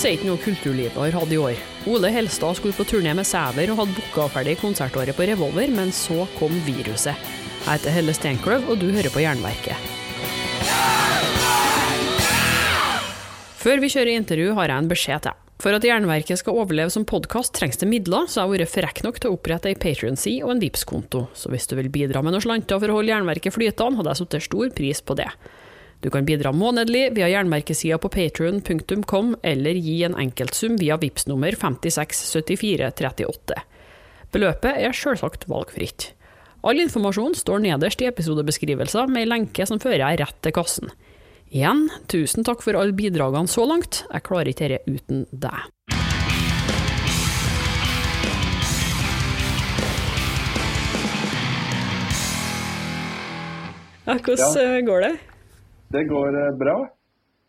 Flaks er ikke noe kulturlivet har hatt i år. Ole Helstad skulle på turné med Sæver og hadde booka ferdig konsertåret på Revolver, men så kom viruset. Jeg heter Helle Steinkløv, og du hører på Jernverket. Før vi kjører intervju, har jeg en beskjed til. For at Jernverket skal overleve som podkast, trengs det midler, så jeg har vært frekk nok til å opprette ei Patrion-side og en Vipps-konto. Så hvis du vil bidra med noen slanter for å holde Jernverket flytende, hadde jeg satt stor pris på det. Du kan bidra månedlig via jernmerkesida på patrion.com, eller gi en enkeltsum via VIPS nummer 567438. Beløpet er selvsagt valgfritt. All informasjon står nederst i episodebeskrivelser med ei lenke som fører deg rett til kassen. Igjen, tusen takk for alle bidragene så langt, jeg klarer ikke dette uten deg. Ja, hvordan Ja. går det? Det går eh, bra.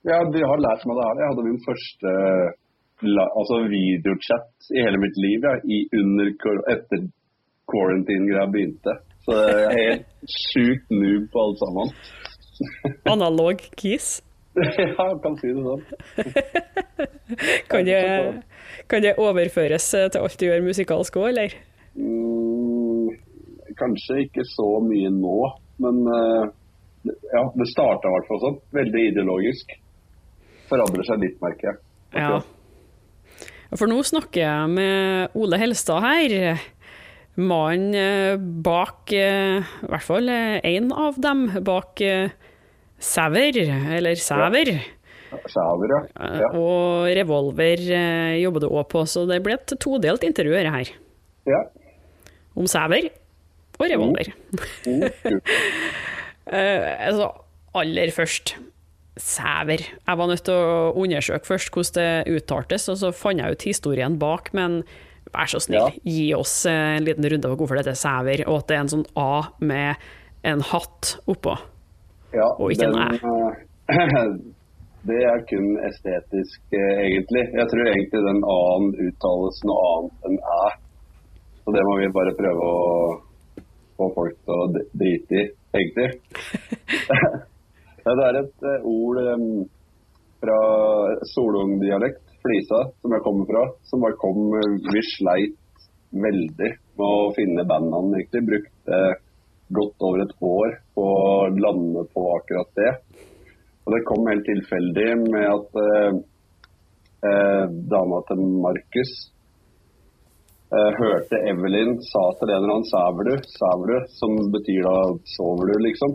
Ja, de har lært meg det her. Jeg hadde min første eh, altså videochat i hele mitt liv ja, i under, etter quarantine-greia begynte. Så jeg er helt sjukt noob på alt sammen. Analog kis? ja, jeg kan si det sånn. Kan det, kan det overføres eh, til alt du gjør musikalsk òg, eller? Mm, kanskje ikke så mye nå, men eh, ja, det starta i hvert fall sånn. Veldig ideologisk. Forandrer seg litt, merker jeg. Ja. For nå snakker jeg med Ole Helstad her. Mannen eh, bak, eh, i hvert fall én av dem, bak eh, Sæver, eller Sæver. Sjæver, ja. ja. Og Revolver eh, jobber du òg på, så det ble et todelt intervju her. ja. Om Sæver og Revolver. Mm, kult. Eh, altså, aller først, Sæver. Jeg var nødt til å undersøke først hvordan det uttaltes, og så fant jeg ut historien bak, men vær så snill, Ja. gi oss eh, en liten runde på hvorfor dette er Sæver, og at det er en sånn A med en hatt oppå. Ja, Og ikke en Æ. det er kun estetisk, eh, egentlig. Jeg tror egentlig den A-en uttales noe annet enn æ. Så det må vi bare prøve å få folk til å drite i, egentlig. det er et eh, ord um, fra solungdialekt, Flisa, som jeg kommer fra, som bare kom eh, Vi sleit veldig med å finne bandnavn, egentlig. Brukte godt over et år på å lande på akkurat det. Og det kom helt tilfeldig med at eh, eh, dama til Markus hørte Evelyn sa til en eller annen 'sæver du', 'sæver du', som betyr da 'sover du', liksom.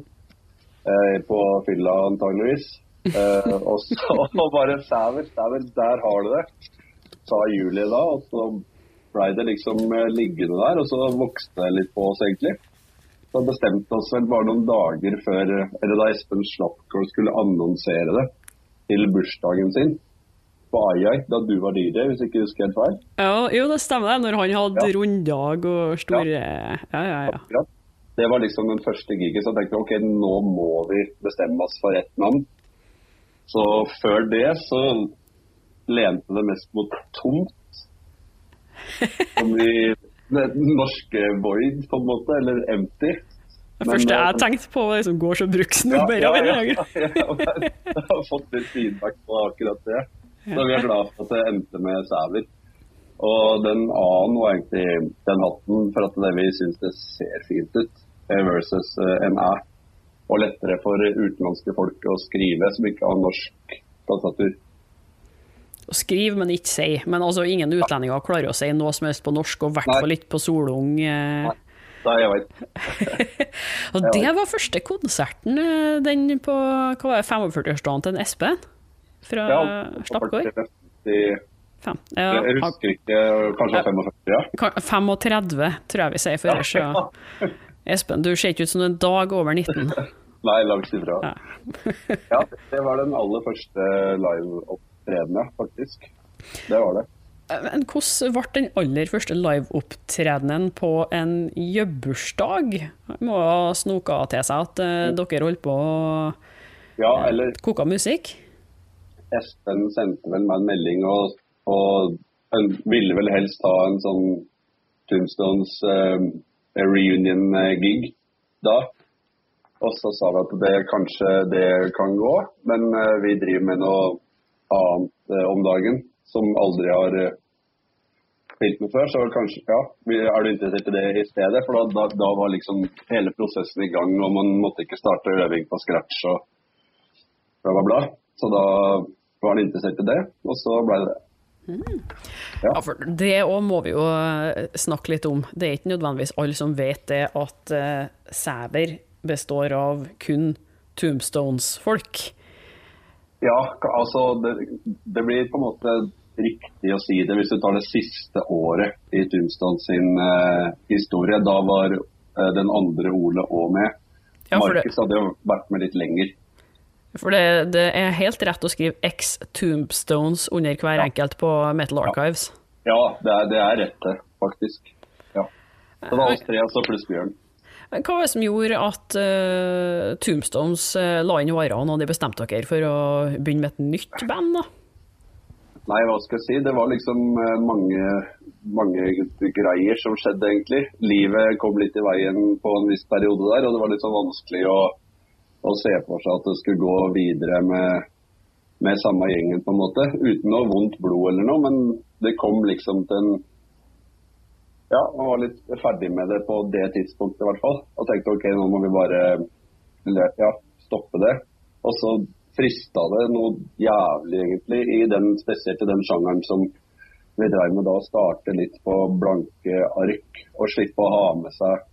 Eh, på fylla antageligvis. Eh, og så bare 'sæver', 'sæver', der har du det, sa Julie da. Og så blei det liksom eh, liggende der, og så vokste det litt på oss, egentlig. Så bestemte oss vel bare noen dager før, eller da Espen Slappgård skulle annonsere det til bursdagen sin på Ajay, da du var DJ, hvis ikke husker helt feil. Ja, jo, det stemmer det, når han hadde Ja. runddag og store Ja, ja, ja. ja. Det var liksom den første giget, så jeg tenkte ok, nå må vi bestemme oss for ett navn. Så før det så lente det mest mot tomt. Som i den norske void, på en måte, eller empty. Det første Men, jeg tenkte på, var liksom går og bruksnummeret. ja, ja, ja, ja. Jeg har fått litt feedback på akkurat det. Så vi er glad for at det endte med Sæver. Og den A-en var egentlig den hatten for at det vi syns det ser fint ut, eh, versus eh, en æ. Og lettere for utenlandske folk å skrive som ikke har norsk tastatur. Å skrive, men ikke si. Men altså, ingen utlendinger klarer å si noe som helst på norsk, og i hvert fall ikke på solung. eh. Nei. Og det var første konserten, den på hva var det, 45-årsdagen til en Espen? Fra Ja? Fem. Ja, Jeg husker ikke, kanskje 45, ja. 35, tror jeg vi sier for ellers. Ja. Espen, du ser ikke ut som en dag over 19. Nei, langt ifra. Ja. Ja, det var den aller første live opptredende, faktisk. Det var det. Men hvordan ble den aller første liveopptredenen på en jobbursdag? Må ha snoka til seg at uh, dere holdt på å ja, eller, koke musikk? Espen sendte vel meg en melding og, og ville vel helst ha en sånn Tombstones uh, reunion-gig da. Og så sa vi at det kanskje det kan gå, men uh, vi driver med noe annet uh, om dagen som aldri har spilt med før. Så kanskje, ja, er du interessert i det i stedet? For da, da, da, var liksom hele prosessen i gang, og man måtte ikke starte øving på scratch og bla, bla, bla. Så da var han interessert i det, og så ble det det. Mm. Ja. ja. for Det òg må vi jo snakke litt om. Det er ikke nødvendigvis alle som vet det at uh, Sæver består av kun Tombstones-folk. Ja, altså det, det, blir på en måte riktig å si det hvis du tar det siste året i Tombstones sin uh, historie. Da var uh, den andre Ole òg med. Ja, Markus hadde jo vært med litt lenger. For det, det, er helt rett å skrive X Tombstones under hver ja. enkelt på Metal Archives. Ja, det er, det er rett, faktisk. Ja. Det var oss tre, altså pluss Bjørn. Hva var det som gjorde at uh, Tombstones uh, la inn varene og de bestemte dere for å begynne med et nytt band? da? Nei, hva skal jeg si. Det var liksom uh, mange, mange greier som skjedde, egentlig. Livet kom litt i veien på en viss periode der, og det var litt sånn vanskelig å, å se for seg at det skulle gå videre med, med samme gjengen, på en måte. Uten noe vondt blod eller noe, men det kom liksom til en ja, man var litt ferdig med det på det tidspunktet i hvert fall. Og tenkte ok, nå må vi bare ja, stoppe det. Og så frista det noe jævlig, egentlig, i den, spesielt i den sjangeren som vi drev med da. Å starte litt på blanke ark og slippe å ha med seg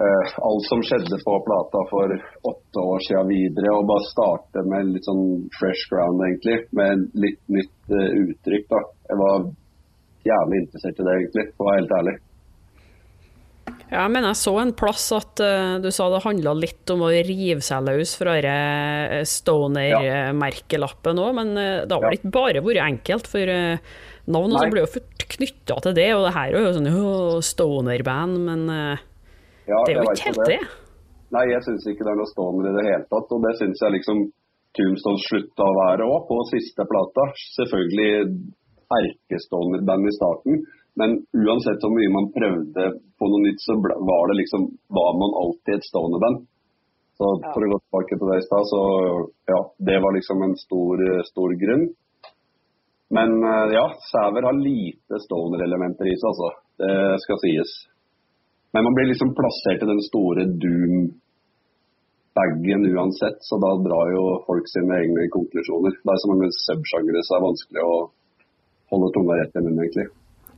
uh, alt som skjedde på plata for åtte år siden videre. Og bare starte med litt sånn fresh ground, egentlig. Med litt nytt uh, uttrykk. da. Jeg var jævlig interessert i det, egentlig, for å være helt ærlig. Ja, mener jeg så en plass at uh, du sa det handla litt om å rive seg løs fra denne Stoner-merkelappen òg, men det har vel ikke bare vært enkelt, for navnet altså blir jo fort knytta til det, og det her er jo sånn Stoner-band, men ja, det er jo ikke helt det. det. Nei, jeg syns ikke det er noe Stoner i det hele tatt, og det syns jeg liksom Tombstone slutta å være òg, på siste plata. Selvfølgelig erkestående-band i starten. Men uansett hvor mye man prøvde på noe nytt, så var det liksom, var man alltid et stående band. Så for å gå tilbake til det i stad, så ja, det var liksom en stor, stor grunn. Men eh, ja, Sæver har lite stoner-elementer i seg, altså. Det skal sies. Men man blir liksom plassert i den store doom bagen uansett, så da drar jo folk sine egne konklusjoner. Det er så mange subsjangere så det er vanskelig å holde tunga rett i munnen, egentlig.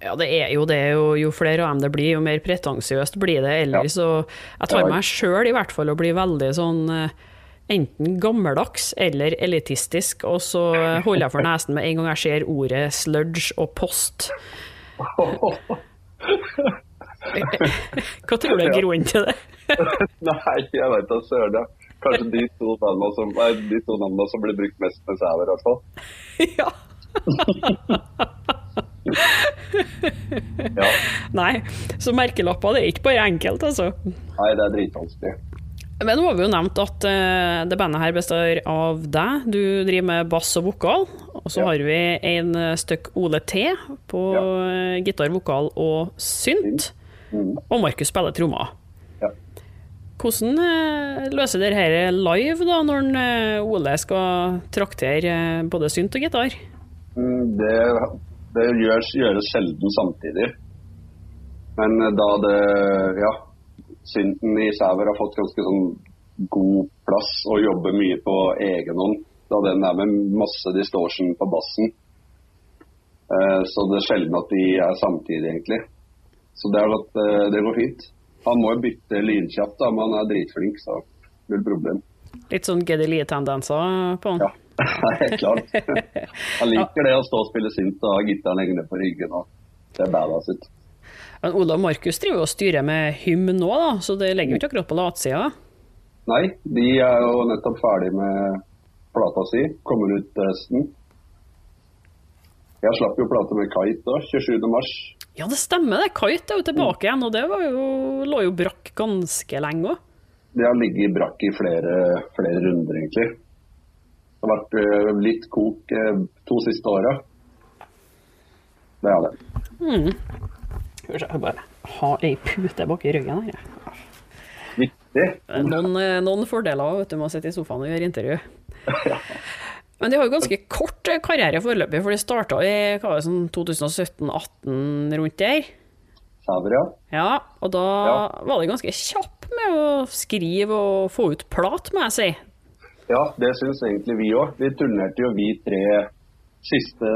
Ja, det er jo det. Jo, jo flere av dem det blir, jo mer pretensiøst blir det ellers. Og jeg tar meg sjøl i hvert fall å bli veldig sånn eh, enten gammeldags eller elitistisk, og så holder jeg for nesen med en gang jeg ser ordet sludge og post. Hva tror du er grunnen til det? Nei, jeg vet da søren. Kanskje de to navnene som, de to navnene som blir brukt mest med sæver, i hvert fall. Ja ja. Nei, så merkelapper det er ikke bare enkelt, altså. Nei, det er dritvanskelig. Men nå har vi jo nevnt at uh, det bandet her består av deg. Du driver med bass og vokal. Og så ja. har vi en stykk Ole T på ja. gitar, vokal og synt. Mm. Og Markus spiller trommer. Ja. Hvordan uh, løser dere dette live, da, når uh, Ole skal traktere både synt og gitar? Mm, det, det gjøres, gjøres, sjelden samtidig. Men eh, da det Ja, synten i Sæver har fått ganske sånn god plass og jobber mye på egen hånd. Da den er med masse distortion på bassen. Eh, så det er sjelden at de er samtidig, egentlig. Så det, at, eh, det går fint. Han må jo bytte lynkjapt, da, men han er dritflink, så null problem. Litt sånn Geddy Lie-tendenser på han? Ja. Helt klart. Han liker det å stå og spille synt og ha gitaren hengende på ryggen. og Det er badass ut. Men Ola og Markus driver og styrer med hymn nå, da, så det legger jo ikke akkurat på latsida? Nei, de er jo nettopp ferdig med plata si. Kommer ut til høsten. Jeg slapp jo plate med Kite da, 27. Ja, det stemmer det. Kite er jo tilbake igjen, og det var jo, lå jo brakk ganske lenge òg. Det har ligget brakk i flere, flere runder, egentlig. Det har vært eh, litt kok eh, to siste åra. Det er det. Skal vi se, jeg bare ha ei pute i ryggen her. Viktig. Noen, eh, noen fordeler vet du, med å sitte i sofaen og gjøre intervju. Men de har jo ganske kort eh, karriere foreløpig, for de starta i sånn 2017-18 rundt der. Saber, ja. Ja, og da Ja. var de ganske kjapp med å skrive og få ut plat, må jeg si. Ja, det syns egentlig vi òg. Vi turnerte jo vi tre siste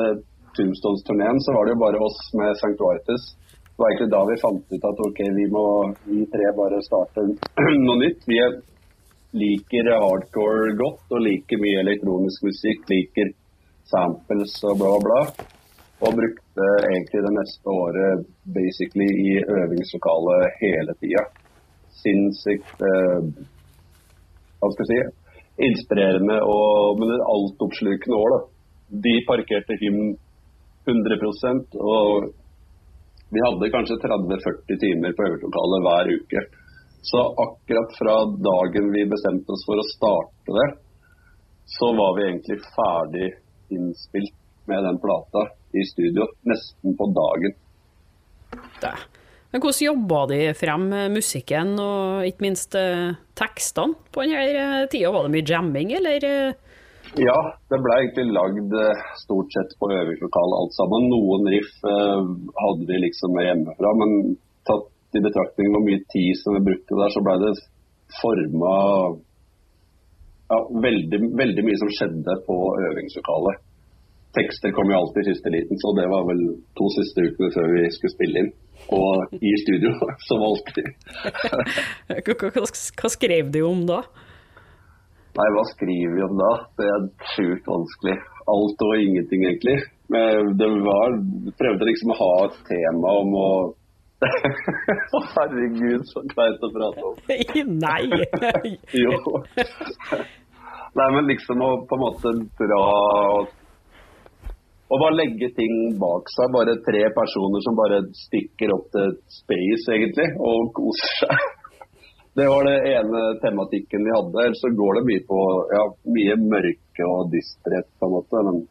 Tombstones-turneen, så var det jo bare oss med St. Vitus. Det var egentlig da vi fant ut at ok, vi må vi tre bare starte noe nytt. Vi er, liker hardcore godt og liker mye elektronisk musikk, liker samples og bla, bla. Og brukte egentlig det neste året basically i øvingslokalet hele tida. Sinnssykt eh, hva skal jeg si, inspirerende og men et altoppslukende år. da. De parkerte hymn 100% og vi hadde kanskje 30-40 timer på øvingslokalet hver uke. Så akkurat fra dagen vi bestemte oss for å starte det, så var vi egentlig ferdig innspilt med den plata i studio nesten på dagen. Det. Men hvordan jobba de frem musikken og ikke minst eh, tekstene på denne tida? Var det mye jamming, eller? eh? Ja, det ble egentlig lagd eh, stort sett på øvingslokalet alt sammen. Noen riff eh, hadde vi liksom hjemmefra, men tatt i betraktning hvor mye tid som vi brukte der, så ble det forma ja, veldig, veldig mye som skjedde på øvingslokalet. Tekster kom jo alltid i siste liten, så det var vel to siste ukene før vi skulle spille inn. Og i studio, som alltid. Hva, skrev du om da? Nei, hva skriver vi om da? Det er sjukt vanskelig. Alt og ingenting, egentlig. Men det var Prøvde liksom å ha et tema om Å, herregud, så kleint å prate om. Nei! Jo. Nei, men liksom å på en måte dra og bare legge ting bak seg. Bare tre personer som bare stikker opp til space, egentlig, og koser seg. Det var det ene tematikken vi hadde. Ellers så går det mye på ja, mye mørke og dysterhet, på en måte. Men.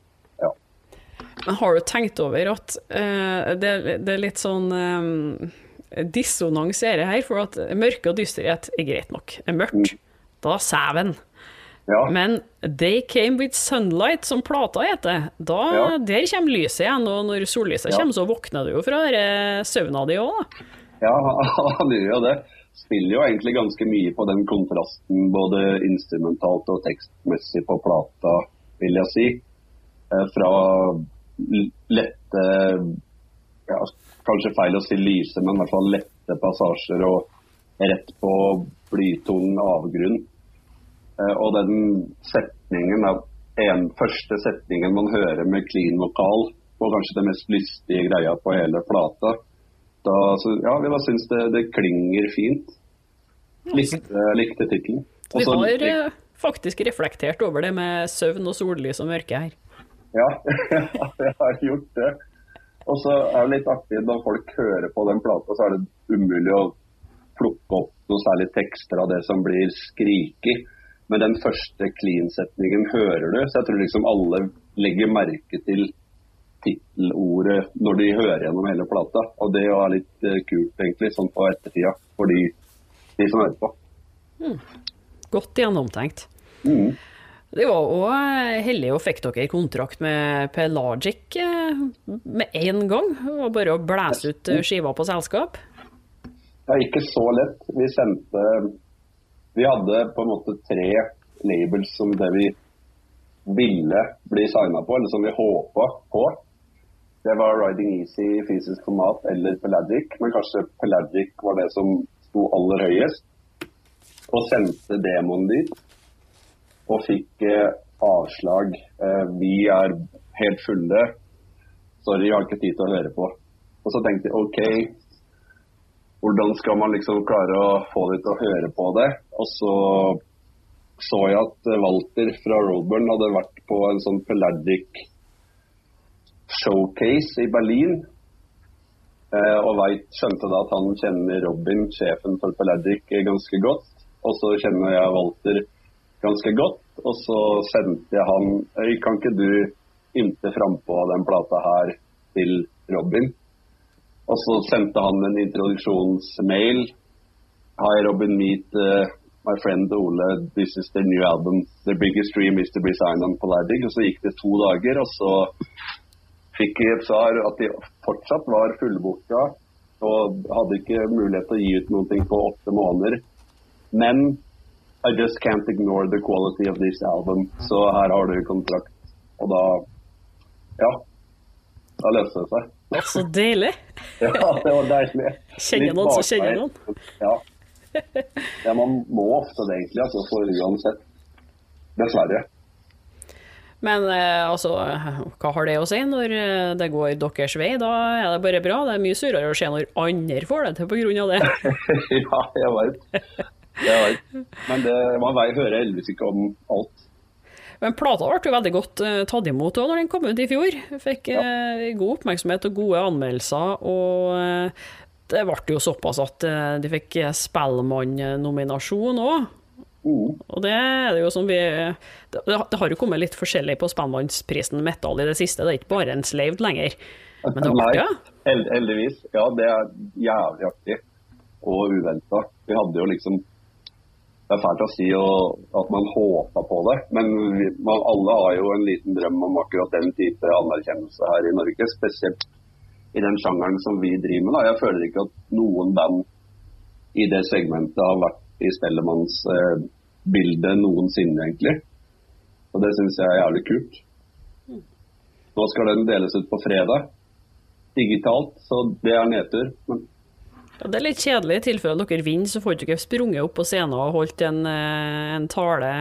Men har du tenkt over at uh, det, det er litt sånn um, dissonans i dette her? For at mørke og dysterhet er greit nok. Er mørkt. Da sæven. ja. Men They Came With Sunlight, som plata heter, da, Ja. der kommer lyset igjen. Og når sollyset Ja. kommer, så våkner du jo fra søvna di òg. Ja, han gjør jo det. Spiller jo egentlig ganske mye på den kontrasten, både instrumentalt og tekstmessig på plata, vil jeg si. Eh, Fra lette ja, Kanskje feil å si lyse, men i hvert fall lette passasjer og rett på blytung avgrunn. Eh, Og den setningen, er den første setningen man hører med clean vokal, og kanskje det mest lystige greia på hele plata, da, så, ja, vi syns det, det klinger fint. Likte, likte tittelen. Vi har eh, faktisk reflektert over det med søvn og sollys og mørke her. Ja, jeg har gjort det. Og så er det litt artig når folk hører på den plata, så er det umulig å plukke opp noe særlig tekster av det som blir skriket. Men den første clean-setningen hører du, så jeg tror liksom alle legger merke til tittelordet når de hører gjennom hele plata. Og det er litt eh, kult, egentlig, sånn på ettertida, for de, de som hører på. Godt gjennomtenkt. Mm. Det var òg heldig og fikk dere kontrakt med Pelagic eh, med en gang. Var bare å blæse ut eh, skiva på selskap. Er ikke så lett. Vi sendte Vi hadde på en måte tre labels som det vi ville bli signa på, eller som vi håpa på. Det var Riding Easy, Fysisk format eller Pelagic, men kanskje Pelagic var det som sto aller høyest. Og sendte demoen dit. Og fikk eh, avslag. Eh, vi er helt fulle. Sorry, jeg har ikke tid til å høre på. Og så tenkte jeg OK, hvordan skal man liksom klare å få dem til å høre på det? Og så så jeg at Walter fra Roadburn hadde vært på en sånn Pelagic showcase i Berlin. Eh, og vet, skjønte da at han kjenner Robin, sjefen for Pelagic, ganske godt. Og så kjenner jeg Walter ganske godt. Og så sendte jeg han Øy, kan ikke du ymte frampå den plata her til Robin? Og så sendte han en introduksjonsmail. Hi Robin, meet uh, my friend Ole. This is the new album. The biggest dream is to be signed on Palladic. Og så gikk det to dager, og så fikk jeg et svar at de fortsatt var fullbooka og hadde ikke mulighet til å gi ut noe på åtte måneder. Men I just can't ignore the quality of this album. Så her har du kontrakt. Og da Ja. Da løste det seg. Så deilig. ja, det var deilig. Kjenner noen som kjenner noen. Ja. ja. Man må ofte det, egentlig. Altså, for uansett. Dessverre. Men eh, altså, hva har det å si når eh, det går deres vei? Da er det bare bra. Det er mye surere å se når andre får det til av det. ja, jeg veit. Men det, man hører heldigvis ikke om alt. Men plata ble jo veldig godt uh, tatt imot òg når den kom ut i fjor. Fikk ja. uh, god oppmerksomhet og gode anmeldelser. Og uh, det ble jo såpass at de fikk Spellemann-nominasjon òg. Mm. Og det er det jo som vi Det, har jo kommet litt forskjellig på Spellemannsprisen Metal i det siste. Det er ikke bare en slaved lenger. Men det var artig, ja? Heldigvis. Ja, det er jævlig artig. Og uventa. Vi hadde jo liksom Det er fælt å si at man håpa på det, men vi, man, alle har jo en liten drøm om akkurat den type anerkjennelse her i Norge. Spesielt i den sjangeren som vi driver med. Da. Jeg føler ikke at noen band i det segmentet har vært i Spellemannsbildet noensinne, egentlig. Og det syns jeg er jævlig kult. Nå skal den deles ut på fredag, digitalt, så det er nedtur. Men ja, det er litt kjedelig. I tilfelle dere vinner, så får dere ikke sprunget opp på scenen og holdt en, eh, en tale.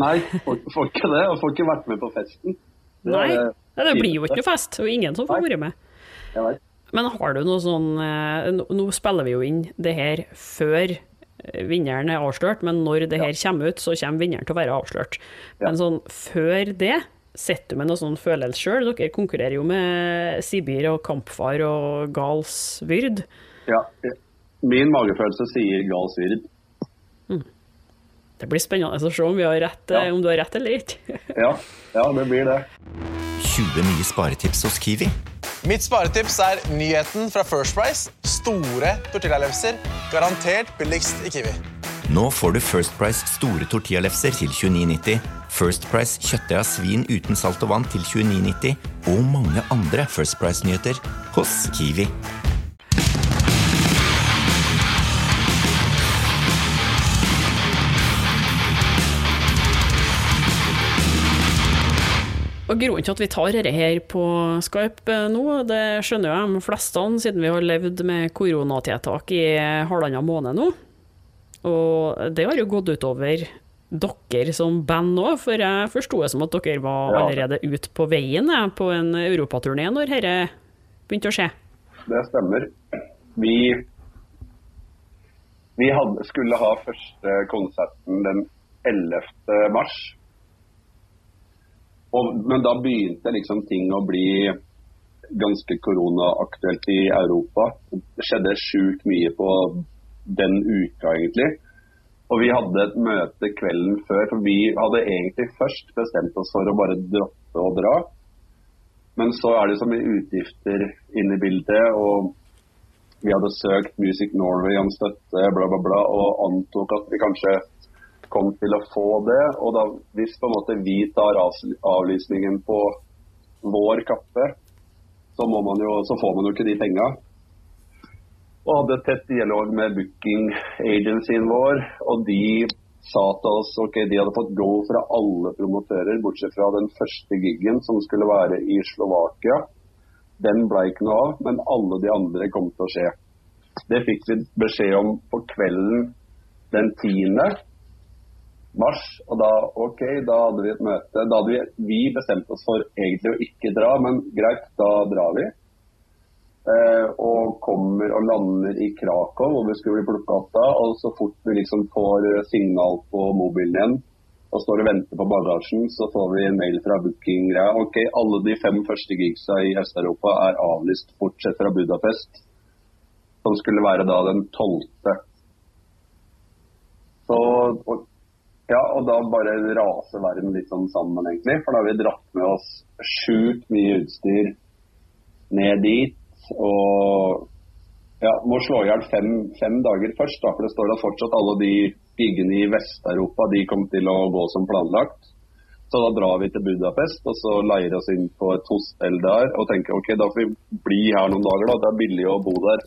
Nei, får, får ikke det. Og får ikke vært med på festen. Det Nei, det, det blir jo ikke noe fest. Og ingen som får være med. Men har du noe sånn eh, Nå spiller vi jo inn det her før vinneren er avslørt, men når det her kommer ut, så kommer vinneren til å være avslørt. Men sånn før det, sitter du med noe sånn følelse sjøl? Dere konkurrerer jo med Sibir og Kampfar og Gals Vyrd. Ja. Min magefølelse sier gal Vyrd. Mm. Det blir spennende å se om, har rett, ja. om du har rett eller ikke. ja. ja, det blir det. 20 nye sparetips hos Kiwi. Mitt sparetips er nyheten fra First Price. Store tortillalefser. Garantert billigst i Kiwi. Nå får du First Price store tortillalefser til 29,90. First Price kjøttdeig av svin uten salt og vann til 29,90. Og mange andre First Price-nyheter hos Kiwi. Og Grunnen til at vi tar dette her på Skype eh, nå, det skjønner jo de fleste, siden vi har levd med koronatiltak i halvannen måned nå. Og det har jo gått utover dere som band òg, for jeg forsto det som at dere var allerede ute på veien på en europaturné når dette begynte å skje? Det stemmer. Vi, vi hadde, skulle ha første konserten den 11. mars. Og, men da begynte liksom ting å bli ganske koronaaktuelt i Europa. Det skjedde sjukt mye på den uka, egentlig. Og vi hadde et møte kvelden før, for vi hadde egentlig først bestemt oss for å bare droppe å dra. Men så er det så mye utgifter inne i bildet, og vi hadde søkt Music Norway om støtte, bla, bla, bla, og antok at vi kanskje kom til å få det. Og da, hvis på en måte vi tar avlysningen på vår kappe, så, jo, så får man jo ikke de penga. Og hadde tett dialog med booking agencyen vår, og de sa til oss ok, de hadde fått go fra alle promotører, bortsett fra den første gigen som skulle være i Slovakia. Den ble ikke noe av, men alle de andre kom til å skje. Det fikk vi beskjed om på kvelden den tiende mars. Og da ok, da hadde vi et møte. Da hadde vi, vi bestemt oss for egentlig å ikke dra, men greit, da drar vi. Eh, og kommer og lander i Krakow, hvor vi skulle bli plukka opp da. Og så fort vi liksom får signal på mobilen igjen og står og venter på bagasjen, så får vi en mail fra booking. Ja, ok, alle de fem første gigsa i Øst-Europa er avlyst, bortsett fra Budapest. Som skulle være da den tolvte. Så ja, og da bare raser verden litt sånn sammen, egentlig. For da har vi dratt med oss sjukt mye utstyr ned dit. Og ja, må slå i hjel fem, fem, dager først, da, for det står at fortsatt alle de giggene i Vest-Europa de kommer til å gå som planlagt. Så da drar vi til Budapest og så leier oss inn på et hostell der og tenker ok, da får vi bli her noen dager, da. Det er billig å bo der.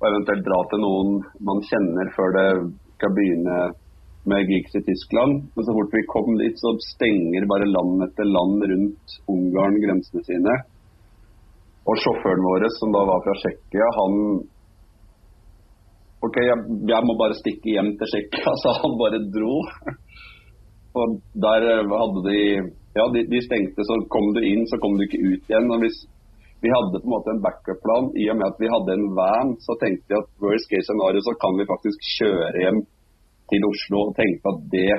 Og eventuelt dra til noen man kjenner før det skal begynne med gigs i Tyskland. Men så fort vi kom dit, så stenger bare land etter land rundt Ungarn grensene sine. Og sjåføren vår, som da var fra Tsjekkia, han OK, jeg, jeg, må bare stikke hjem til Tsjekkia, så han bare dro. Og der hadde de Ja, de, de, stengte, så kom du inn, så kom du ikke ut igjen. og hvis vi hadde på en måte en backup-plan. I og med at vi hadde en van, så tenkte vi at worst case scenario så kan vi faktisk kjøre hjem til Oslo og tenkte at det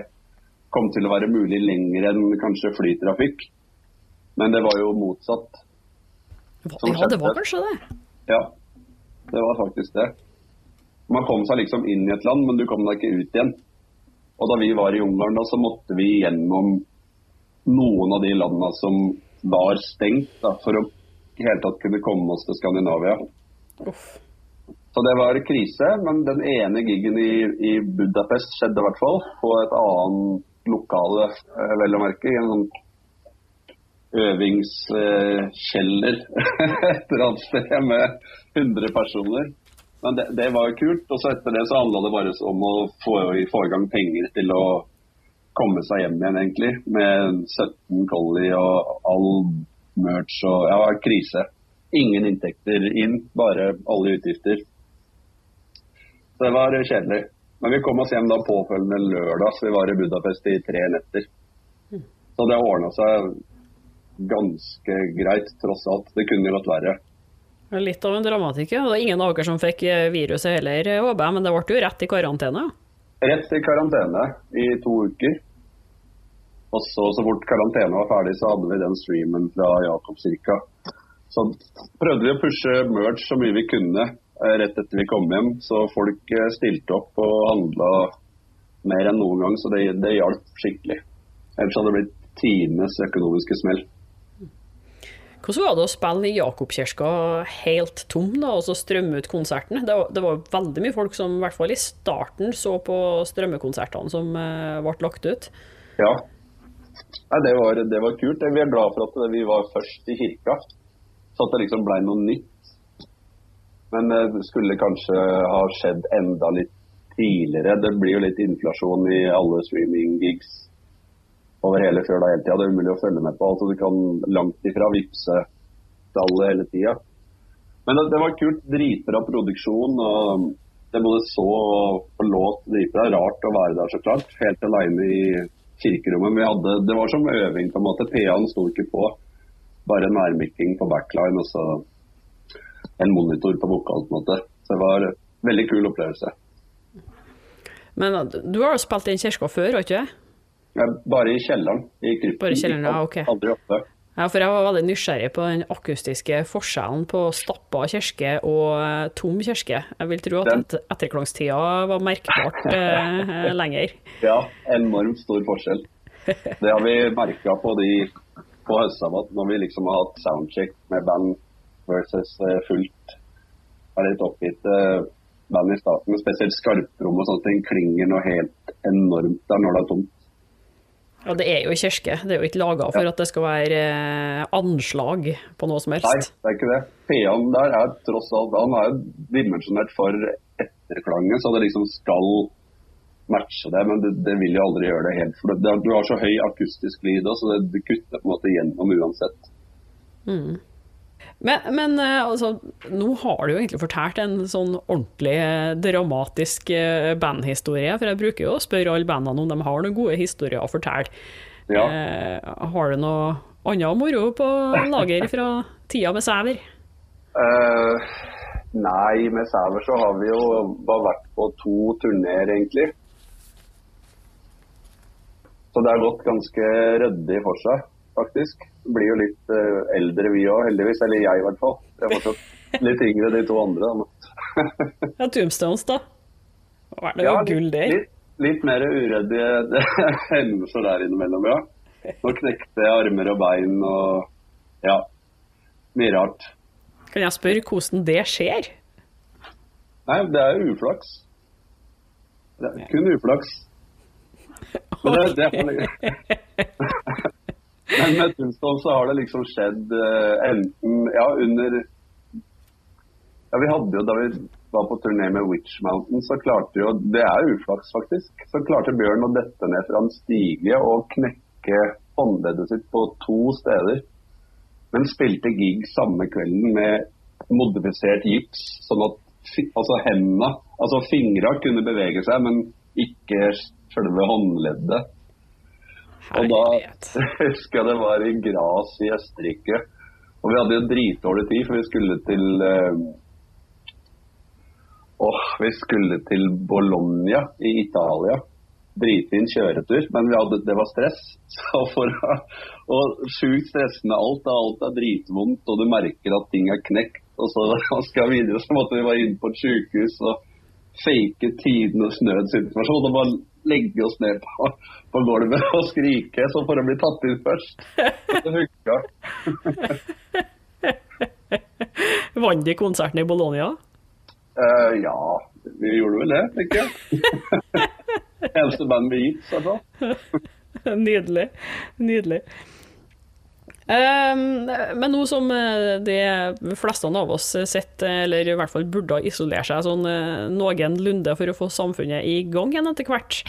kom til å være mulig lenger enn kanskje flytrafikk. Men det var jo motsatt. Ja, det var kanskje det? Ja, det var faktisk det. Man kom seg liksom inn i et land, men du kom deg ikke ut igjen. Og da vi var i Ungarn, da, så måtte vi gjennom noen av de landene som var stengt, da, for å i hele tatt kunne komme oss til Skandinavia. Uff. Så det var krise, men den ene gigen i, i Budapest skjedde i hvert fall. På et annet lokale, eh, vel å merke. I en sånn øvingskjeller et eller annet sted med 100 personer. Men det, det var jo kult. Og så etter det så handla det bare om å få, få, i gang penger til å komme seg hjem igjen, egentlig. Med 17 collie og all merch og ja, krise. Ingen inntekter inn, bare alle utgifter. Så det var kjedelig. Men vi kom oss hjem da påfølgende lørdag, så vi var i Budapest i tre netter. Så det ordna seg ganske greit, tross alt. Det kunne gått verre. Litt av en dramatikk Det var ingen av dere som fikk eh, viruset heller, eh, håper men det ble jo rett i karantene? Rett i karantene i to uker. Og så, så fort karantene var ferdig, så hadde vi den streamen fra Jakobskirka. Så prøvde vi å pushe merch så mye vi kunne eh, rett etter vi kom hjem. Så folk stilte opp og handla mer enn noen gang, så det, det hjalp skikkelig. Ellers hadde det blitt tidenes økonomiske smell. Hvordan var det å spille i Jakobkirka helt tom, da, og så strømme ut konserten? Det var, det var, veldig mye folk som i hvert fall i starten så på strømmekonsertene som uh, ble lagt ut. Ja, Nei, det, var, det, var, kult. Vi er glad for at vi var først i kirka, så at det liksom ble noe nytt. Men eh, det skulle kanskje ha skjedd enda litt tidligere. Det blir jo litt inflasjon i alle streaming-gigs over hele fjøla hele tida. Det er umulig å følge med på. altså Du kan langt ifra vippse stallet hele tida. Men det, det, var kult. Dritbra produksjon. og Det både så og låt dritbra. Rart å være der, så klart. Helt aleine i kirkerommet. Vi hadde, det var som øving, på en måte. PA-en sto ikke på. Bare nærmikking på backline og så en monitor på vokal. på en måte. Så det var en veldig kul opplevelse. Men du har jo spilt i en kirke før, har ikke du? Bare i kjelleren. I krypten. Bare i kjelleren, ja, ok. Aldri oppe. Ja, for jeg var veldig nysgjerrig på den akustiske forskjellen på stappa kirke og eh, tom kirke. Jeg vil tro at etterklangstida var merkbart eh, lenger. Ja, enormt stor forskjell. Det har vi merka på de på høstsabbat, når vi liksom har hatt soundcheck med band versus eh, fullt. Det er litt oppgitte eh, band i starten, spesielt skarprom og sånne ting klinger noe helt enormt der når det er tomt. Ja, det er jo kirke. Det er jo ikke laga for ja. at det skal være eh, anslag på noe som helst. Nei, det er ikke det. PA-en der er tross alt Han er jo dimensjonert for etterklangen, så det liksom skal matche det. Men det, det vil jo aldri gjøre det helt. For det, du har så høy akustisk lyd, så det, det kutter på en måte gjennom uansett. Mm. Men, men eh, altså, nå har du jo egentlig fortalt en sånn ordentlig eh, dramatisk eh, bandhistorie. For jeg bruker jo å spørre alle bandene om de har noen gode historier å fortelle. Ja. Eh, har du noe annet moro på lager fra tida med Sæver? Uh, nei, med Sæver så har vi jo bare vært på to turneer, egentlig. Så det har gått ganske ryddig for seg, faktisk. Blir jo litt uh, eldre vi òg, heldigvis. Eller jeg i hvert fall. Jeg er fortsatt litt yngre de to andre. ja, Tombstones, da? Hva er det ja, gull der? Litt, litt mer uredde hendelser der innimellom, ja. Nå knekte jeg armer og bein og ja, mye rart. Kan jeg spørre hvordan det skjer? Nei, det er uflaks. Det er kun uflaks. Men det, det Men med Tunstall så har det liksom skjedd uh, enten Ja, under Ja, vi hadde jo da vi var på turné med Witch Mountain, så klarte jo Det er uflaks, faktisk. Så klarte Bjørn å dette ned fra en stige og knekke håndleddet sitt på to steder. Men spilte gig samme kvelden med modifisert gips, sånn at altså hendene, altså fingra kunne bevege seg, men ikke selve håndleddet. Og da husker jeg det var i Gras i Østerrike. Og vi hadde jo dritdårlig tid, for vi skulle til eh, Åh, vi skulle til Bologna i Italia. Dritfin kjøretur, men hadde, det var stress. Så for, og sjukt stressende alt. Alt er dritvondt, og du merker at ting er knekt. Og så skal videre, så måtte vi være inne på et sykehus og fake tidenes nødsituasjon. Og bare legge oss ned på, på gulvet og skrike så får de bli tatt inn først. Det funka. Vant de konserten i Bologna? Uh, ja, vi gjorde vel det, tenker jeg. Eneste band vi gikk, i hvert fall. Nydelig. Nydelig. Ehm, men nå som eh, de fleste av oss sitter, eller i hvert fall burde isolere seg sånn eh, noenlunde for å få samfunnet i gang igjen etter hvert,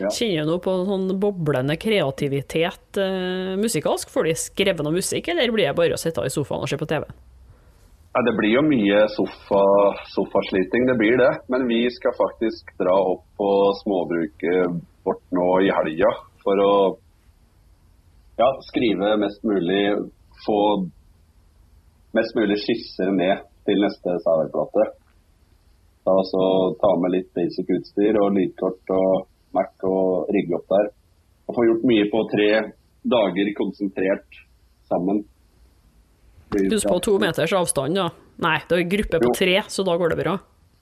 ja. kjenner du på sånn boblende kreativitet uh, musikalsk? Får de skrevet noe musikk, eller blir det bare å sitte i sofaen og se på TV? Ja, det blir jo mye sofa, sofasliting, det blir det. Men vi skal faktisk dra opp på småbruket vårt nå i helga for å ja, skrive mest mulig, få mest mulig skisser ned til neste Sauer-plate. Altså ta med litt basic utstyr og lydkort og Mac og rigge opp der. Og få gjort mye på tre dager konsentrert sammen. Husk på to meters avstand, da. Nei, det er gruppe på tre, så da går det bra.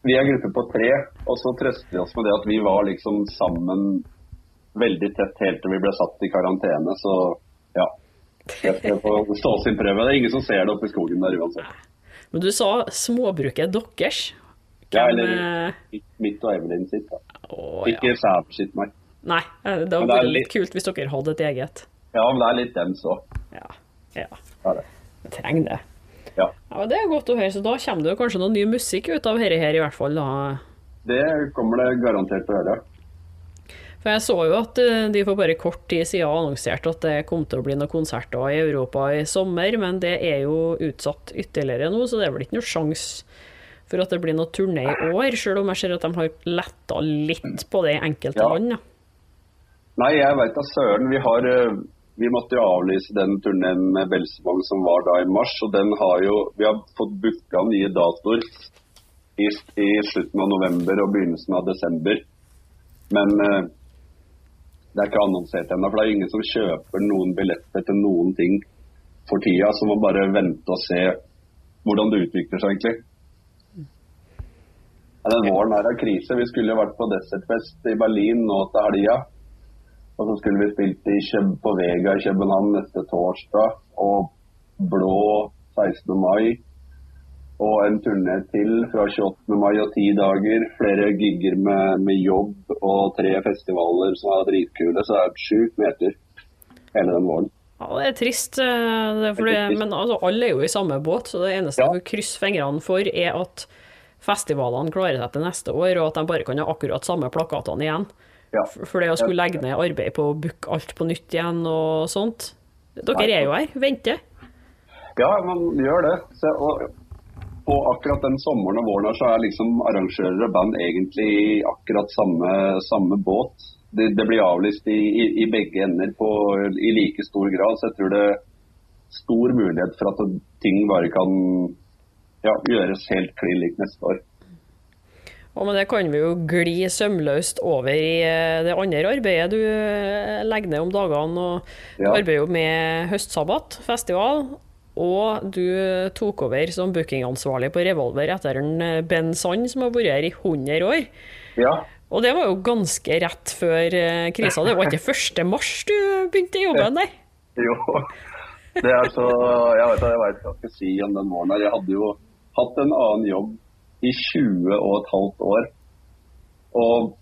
Vi er gruppe på tre, og så trøster vi oss med det at vi var liksom sammen veldig tett helt til vi ble satt i karantene. Så ja. Det får stå sin prøve. Det er ingen som ser det oppe i skogen der uansett. Men du sa småbruket deres. Hvem... Ja, eller mitt og Evelyn sitt. da. Åh, Ikke ja. Sitt, nei. Nei, eh, det hadde vært litt kult hvis dere hadde et eget. Ja, men det er litt dems òg. Ja. ja. Det. Jeg trenger det. Ja. ja. Det er godt å høre, så da kommer det kanskje noe ny musikk ut av dette her, i hvert fall. da. Det kommer det garantert til å gjøre. For jeg så jo at eh, de for bare kort tid siden annonserte at det kom til å bli noen konserter i Europa i sommer, men det er jo utsatt ytterligere nå, så det er vel ikke noe sjanse for at det blir noe turné i år, selv om jeg ser at de har letta litt på det i enkelte ja. land. Ja. Nei, jeg veit da søren. Vi har eh, vi måtte jo avlyse den turneen med Belsevåg som var da i mars. og den har jo, Vi har fått booka nye datoer i, i, slutten av november og begynnelsen av desember. Men eh, det er ikke annonsert ennå. For det er ingen som kjøper noen billetter til noen ting for tida. Så må bare vente og se hvordan det utvikler seg, egentlig. Den våren her er krise. Vi skulle vært på Desertfest i Berlin nå til helga. Og så skulle vi spilt i på Vega i København neste torsdag. Og Blå 16. mai og en turné til fra 28. mai og ti dager. Flere gigger med, med, jobb og tre festivaler som er dritkule. Så det er sjukt meter hele den våren. Ja, det er trist, eh, det er trist. men altså, alle er jo i samme båt. Så det eneste ja. vi krysser fingrene for, er at festivalene klarer seg til neste år, og at de bare kan ha akkurat samme plakatene igjen. Ja. For det å skulle legge ned arbeid på å booke alt på nytt igjen og sånt. Dere er jo her, venter. Ja, man gjør det. Så, og på akkurat den sommeren og våren her, så er liksom arrangører og band egentlig i akkurat samme, samme båt. Det, det, blir avlyst i, i, i, begge ender på, i like stor grad. Så jeg tror det er stor mulighet for at ting bare kan ja, gjøres helt klin likt neste år. Og med det kan vi jo gli sømløst over i eh, det andre arbeidet du eh, legger ned om dagene. og Du Ja. arbeider jo med Høstsabbat festival, og du tok over som bookingansvarlig på Revolver etter en eh, Ben Sand som har vært her i 100 år. Ja, Og det var jo ganske rett før eh, krisa. Det var ikke 1. mars du begynte i jobben der? jo. Det er så Jeg vet, jeg vet hva jeg skal si om den våren her. Jeg hadde jo hatt en annen jobb i 20 og et halvt år. Og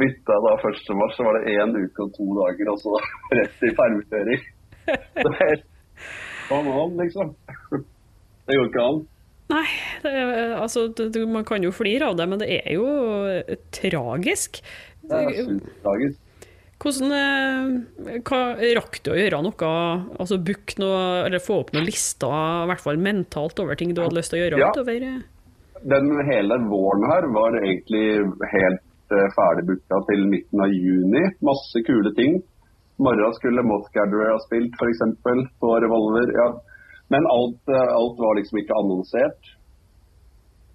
bytta da 1. mars, så var det én uke og to dager, og så rett i permittering. Det er helt On, liksom. Det går ikke an. Nei, er- altså, det, man kan jo flire av det, men det er jo eh, tragisk. Det er tragisk. Hvordan eh, hva, Rakk du å gjøre noe, altså booke noe, eller få opp noen lister, i hvert fall mentalt, over ting du hadde lyst til å gjøre Ja. utover? eh? Den hele våren her var egentlig helt uh, ferdig booka til midten av juni. Masse kule ting. Morgen skulle Moth ha spilt, f.eks. på Revolver. Ja. Men alt, eh, alt var liksom ikke annonsert.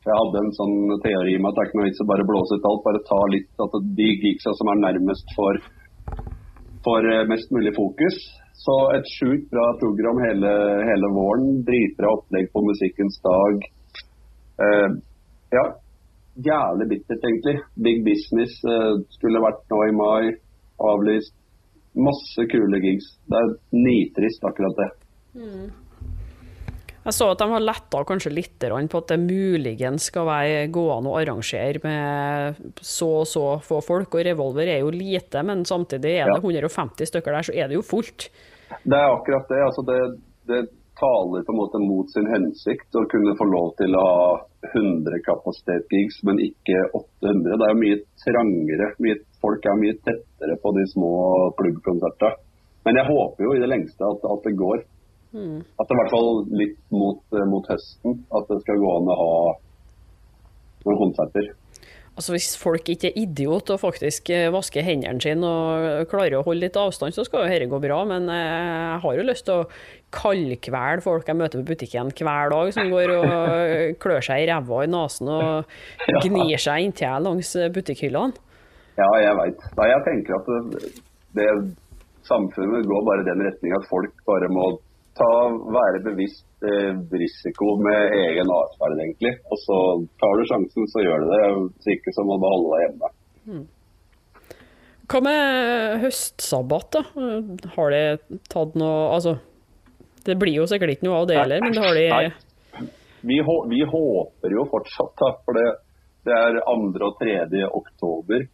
Jeg hadde en sånn teori med at det er ikke noe vits i bare blåse ut alt. Bare ta litt at de geeksa som er nærmest for, for eh, mest mulig fokus. Så et sjukt bra program hele, hele våren. Dritbra opplegg på Musikkens dag. Uh, ja, jævlig bittert egentlig. Big Business uh, skulle vært nå i mai. Avlyst. Masse kule gigs. Det er nitrist akkurat det. Jeg så at de har letta kanskje litt på at det muligens skal være gående å arrangere med så og så få folk. Og Revolver er jo lite, men samtidig er det Ja. 150 stykker der, så er det jo fullt. Det er akkurat det. altså det, det taler på en måte mot sin hensikt å kunne få lov til å ha 100 kapasitetsgigs, men ikke 800. Det er jo mye trangere. Mye, folk er mye tettere på de små klubbkonsertene. Men jeg håper jo i det lengste at, at det går. At det i hvert fall litt mot, mot høsten. At det skal gå an å ha noen konserter. Altså Hvis folk ikke er idiot og faktisk eh, vasker hendene sine og klarer å holde litt avstand, så skal jo dette gå bra. Men eh, jeg har jo lyst til å kaldkvele folk jeg møter på butikken hver dag, som går og klør seg i ræva og i nesen og gnir seg inntil langs butikkhyllene. Ja, jeg veit. Jeg tenker at det, det samfunnet går bare i den retning at folk bare må ta, være bevisst eh, risiko med egen atferd, egentlig. Og så tar du sjansen, så gjør du det. Hvis ikke så må du bare holde deg hjemme. Hva med høstsabbat, da? Har det tatt noe Altså, det blir jo sikkert ikke noe av det heller, men det har de. Vi, vi håper jo fortsatt, da, for det, det er 2. og 3. oktober.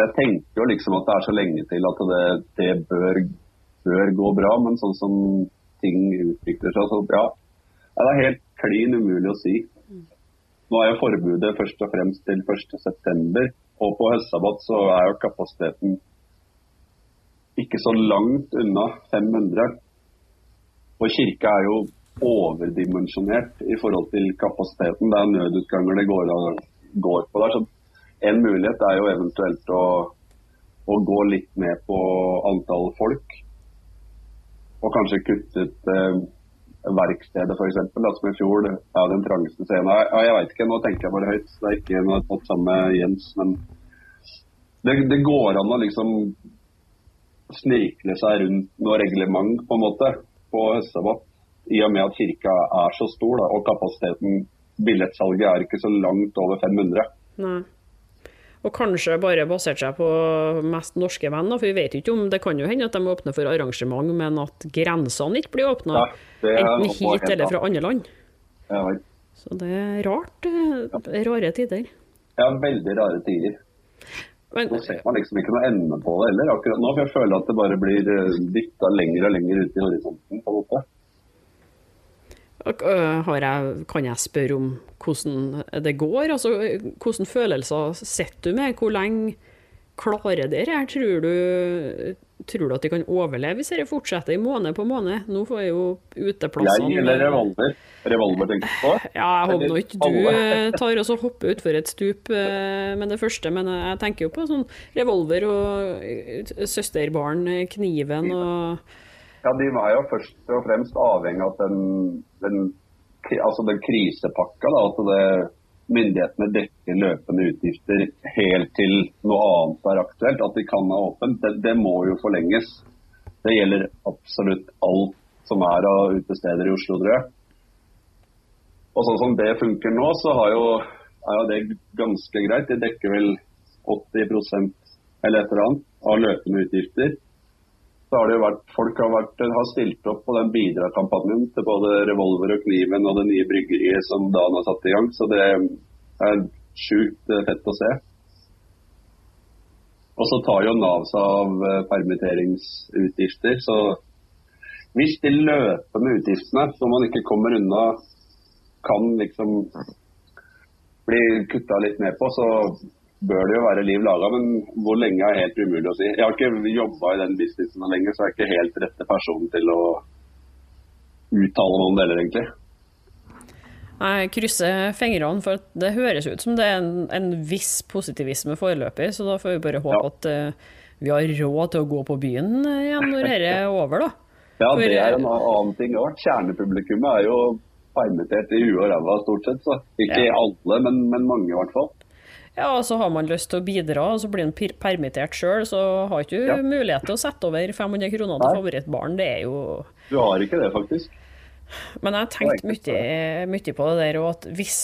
Jeg tenker jo liksom at det er så lenge til at det, det bør, bør gå bra, men sånn som ting utvikler seg, så ja det er helt klin umulig å si. Nå er jo forbudet først og fremst til 1.9, og på høstsabbat så er jo kapasiteten ikke så langt unna 500. Og kirka er jo overdimensjonert i forhold til kapasiteten. Det er nødutganger det går, går på der. Så en mulighet er jo eventuelt å, å gå litt ned på antall folk. Og kanskje kutte ut eh, verkstedet f.eks. Som i fjor er den trangeste scenen. Ja, jeg veit ikke, nå tenker jeg bare høyt. Det er ikke noe jeg sammen med Jens. Men det, det går an å liksom snirkle seg rundt noe reglement på en måte på høstsabbat. I og med at kirka er så stor da, og kapasiteten, billettsalget er ikke så langt over 500. Nei. Og kanskje bare basert seg på mest norske venn, for vi vet jo ikke om Det kan jo hende at de åpner for arrangement, men at grensene ikke blir åpna. Enten hit eller fra andre land. Ja. Så det er rart. eh, Rare tider. Ja, veldig rare tider. Men Nå ser man liksom ikke noe ende på det heller akkurat nå. For jeg føler at det bare blir eh, dytta lenger og lenger ut i horisonten. på en måte. øh, jeg, kan jeg spørre om hvordan det går? Altså, Hvilke følelser sitter du med? Hvor lenge klarer dere her? Tror du, tror du at de kan overleve hvis dette fortsetter i måned på måned? Nå får jeg jo uteplassene Jeg eller revolver? Revolver tenker du på? Ja, jeg håper nå ikke du eh, tar og hopper utfor et stup eh, med det første, men jeg tenker jo på sånn revolver og eh, søsterbarn, eh, kniven og Ja, De var jo først og fremst avhengig av den, den, altså den krisepakka, da, at det, myndighetene dekker løpende utgifter helt til noe annet er aktuelt, at de kan ha åpent, det, det må jo forlenges. Det gjelder absolutt alt som er av utesteder i Oslo, tror jeg. Og sånn som det funker nå, så jo, er jo det ganske greit. De dekker vel 80 eller et eller annet av løpende utgifter. Så har det jo vært, Folk har, vært, har stilt opp på den bidragskampanjen til både Revolver og Kniven og det nye bryggeriet som Dan har satt i gang. Så det er sjukt eh, fett å se. Og så tar jo Nav seg av eh, permitteringsutgifter. Så hvis de løpende utgiftene som man ikke kommer unna, kan liksom bli kutta litt ned på, så bør det jo være liv laga. Men hvor lenge er helt umulig å si. Jeg har ikke jobba i den businessen lenger, så jeg er ikke helt rette person til å uttale noen deler, egentlig. Jeg krysser fingrene, for det høres ut som det er en, en viss positivisme foreløpig. Så da får vi bare håpe ja. at uh, vi har råd til å gå på byen igjen når dette er over, da. Ja, det er en annen ting òg. Kjernepublikummet er jo permittert i huet og ræva stort sett. Så. Ikke ja. alle, men, men mange i hvert fall. Ja, og så har man lyst til å bidra, og så blir man permittert sjøl, så har ikke du ja. mulighet til å sette over 500 kroner til favorittbarn. Det er jo Du har ikke det, faktisk. Men jeg har tenkt mye, mye, på det der, og at hvis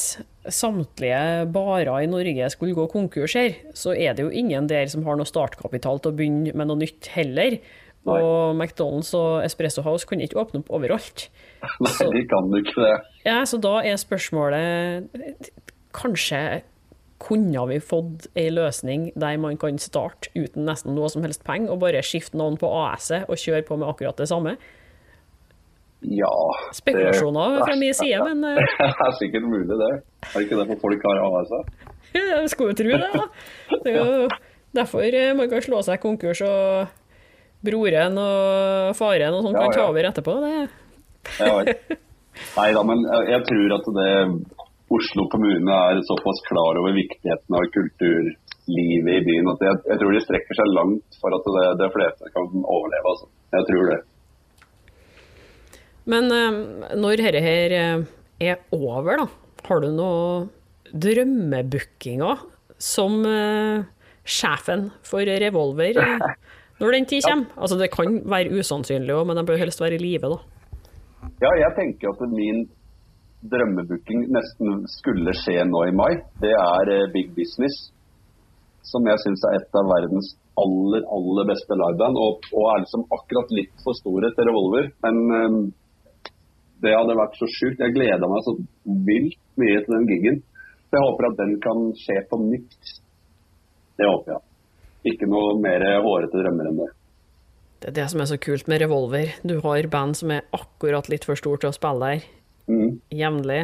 samtlige barer i Norge skulle gå konkurs her, så er det jo ingen der som har noe startkapital til å begynne med noe nytt heller. Og McDonald's og Espresso House kunne ikke åpne opp overalt. Nei, de kan ikke det. Ja, Så da er spørsmålet Kanskje kunne vi fått ei løsning der man kan starte uten nesten noe som helst penger, og bare skifte navn på AS-et og kjøre på med akkurat det samme? Ja Spekulasjoner fra min side, men eh, Det er sikkert mulig, det. Er det ikke derfor folk har AS-er? Jeg skulle jo tro det, da. Det er jo derfor eh, man kan slå seg konkurs, og broren og faren og sånn ja, ja. ta over etterpå. Det. Nei da, men jeg tror at det Oslo kommune er såpass klar over viktigheten av kulturlivet i byen at jeg, jeg tror de strekker seg langt for at det, det fleste kan overleve. Altså. Jeg tror det. Men eh, når dette her eh, er over, da, har du noen drømmebookinger som uh, sjefen for Revolver når den tid kommer? Ja. Altså, det kan være usannsynlig òg, men de bør helst være i live, da. Ja, jeg tenker at min drømmebooking nesten skulle skje nå i mai, det er eh, Big Business. Som jeg syns er et av verdens aller, aller beste liveband. Og, og, er liksom akkurat litt for store til Revolver. Men um, det hadde vært så sjukt. Jeg gleda meg så vilt mye til den gigen. Så jeg håper at den kan skje på nytt. Det håper jeg. Ikke noe mer hårete drømmer enn det. Det er det som er så kult med Revolver. Du har band som er akkurat litt for stor til å spille der mm. jevnlig.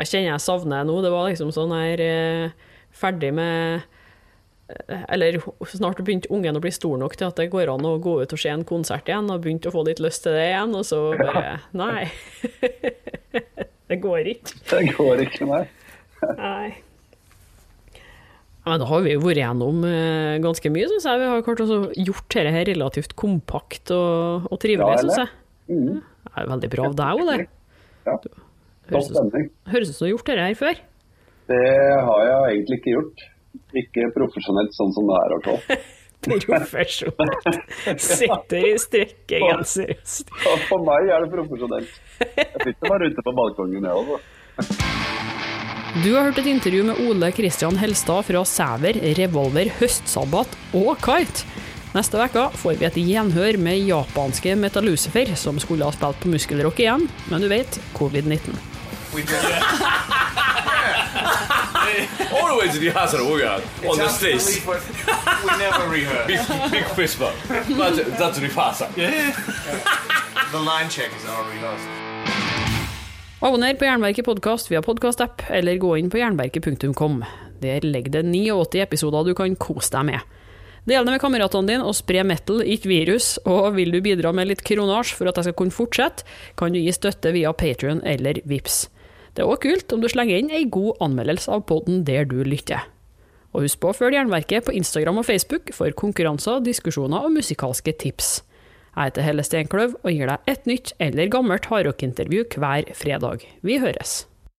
Jeg kjenner jeg savner det nå. Det var liksom sånn her eh, ferdig med eh, Eller snart begynte ungen å bli stor nok til at det går an å gå ut og se en konsert igjen, og begynte å få litt lyst til det igjen, og så bare Nei. det går ikke. Det går ikke, nei. nei. Men da har vi jo vært gjennom eh, ganske mye, syns jeg. Vi har klart å gjort dette her relativt kompakt og, og trivelig, syns jeg. Mm. Det er veldig bra av deg òg, det. Ja. Høres ut som du har gjort dette her før? Det har jeg egentlig ikke gjort. Ikke profesjonelt sånn som det er, i hvert fall. profesjonelt. Sitter i strekkegenser. For meg er det profesjonelt. Jeg sitter bare ute på balkongen, jeg òg. Du har hørt et intervju med Ole Kristian Helstad fra Sæver, Revolver, Høstsabbat og Kite. Neste uke får vi et gjenhør med japanske Metalucifer, som skulle ha spilt på Muskelrock igjen, men du vet, covid-19. Always rehearsal organ on the stage. We never rehearse. Big, big fist bump. But that's rehearsal. The line check is our rehearsal. Abonner på Jernverket podkast via podkastapp, eller gå inn på jernverket.kom. Der ligger det 89 episoder du kan kose deg med. Del det med kameratene dine og spre metal, ikke virus. Og vil du bidra med litt kronasj for at jeg skal kunne fortsette, kan du gi støtte via Patrion eller Vips. Det er òg kult om du slenger inn ei god anmeldelse av podden der du lytter. Og husk på å følge Jernverket på Instagram og Facebook for konkurranser, diskusjoner og musikalske tips. Jeg heter Helle Steinkløv og gir deg et nytt eller gammelt hardrockintervju hver fredag. Vi høres!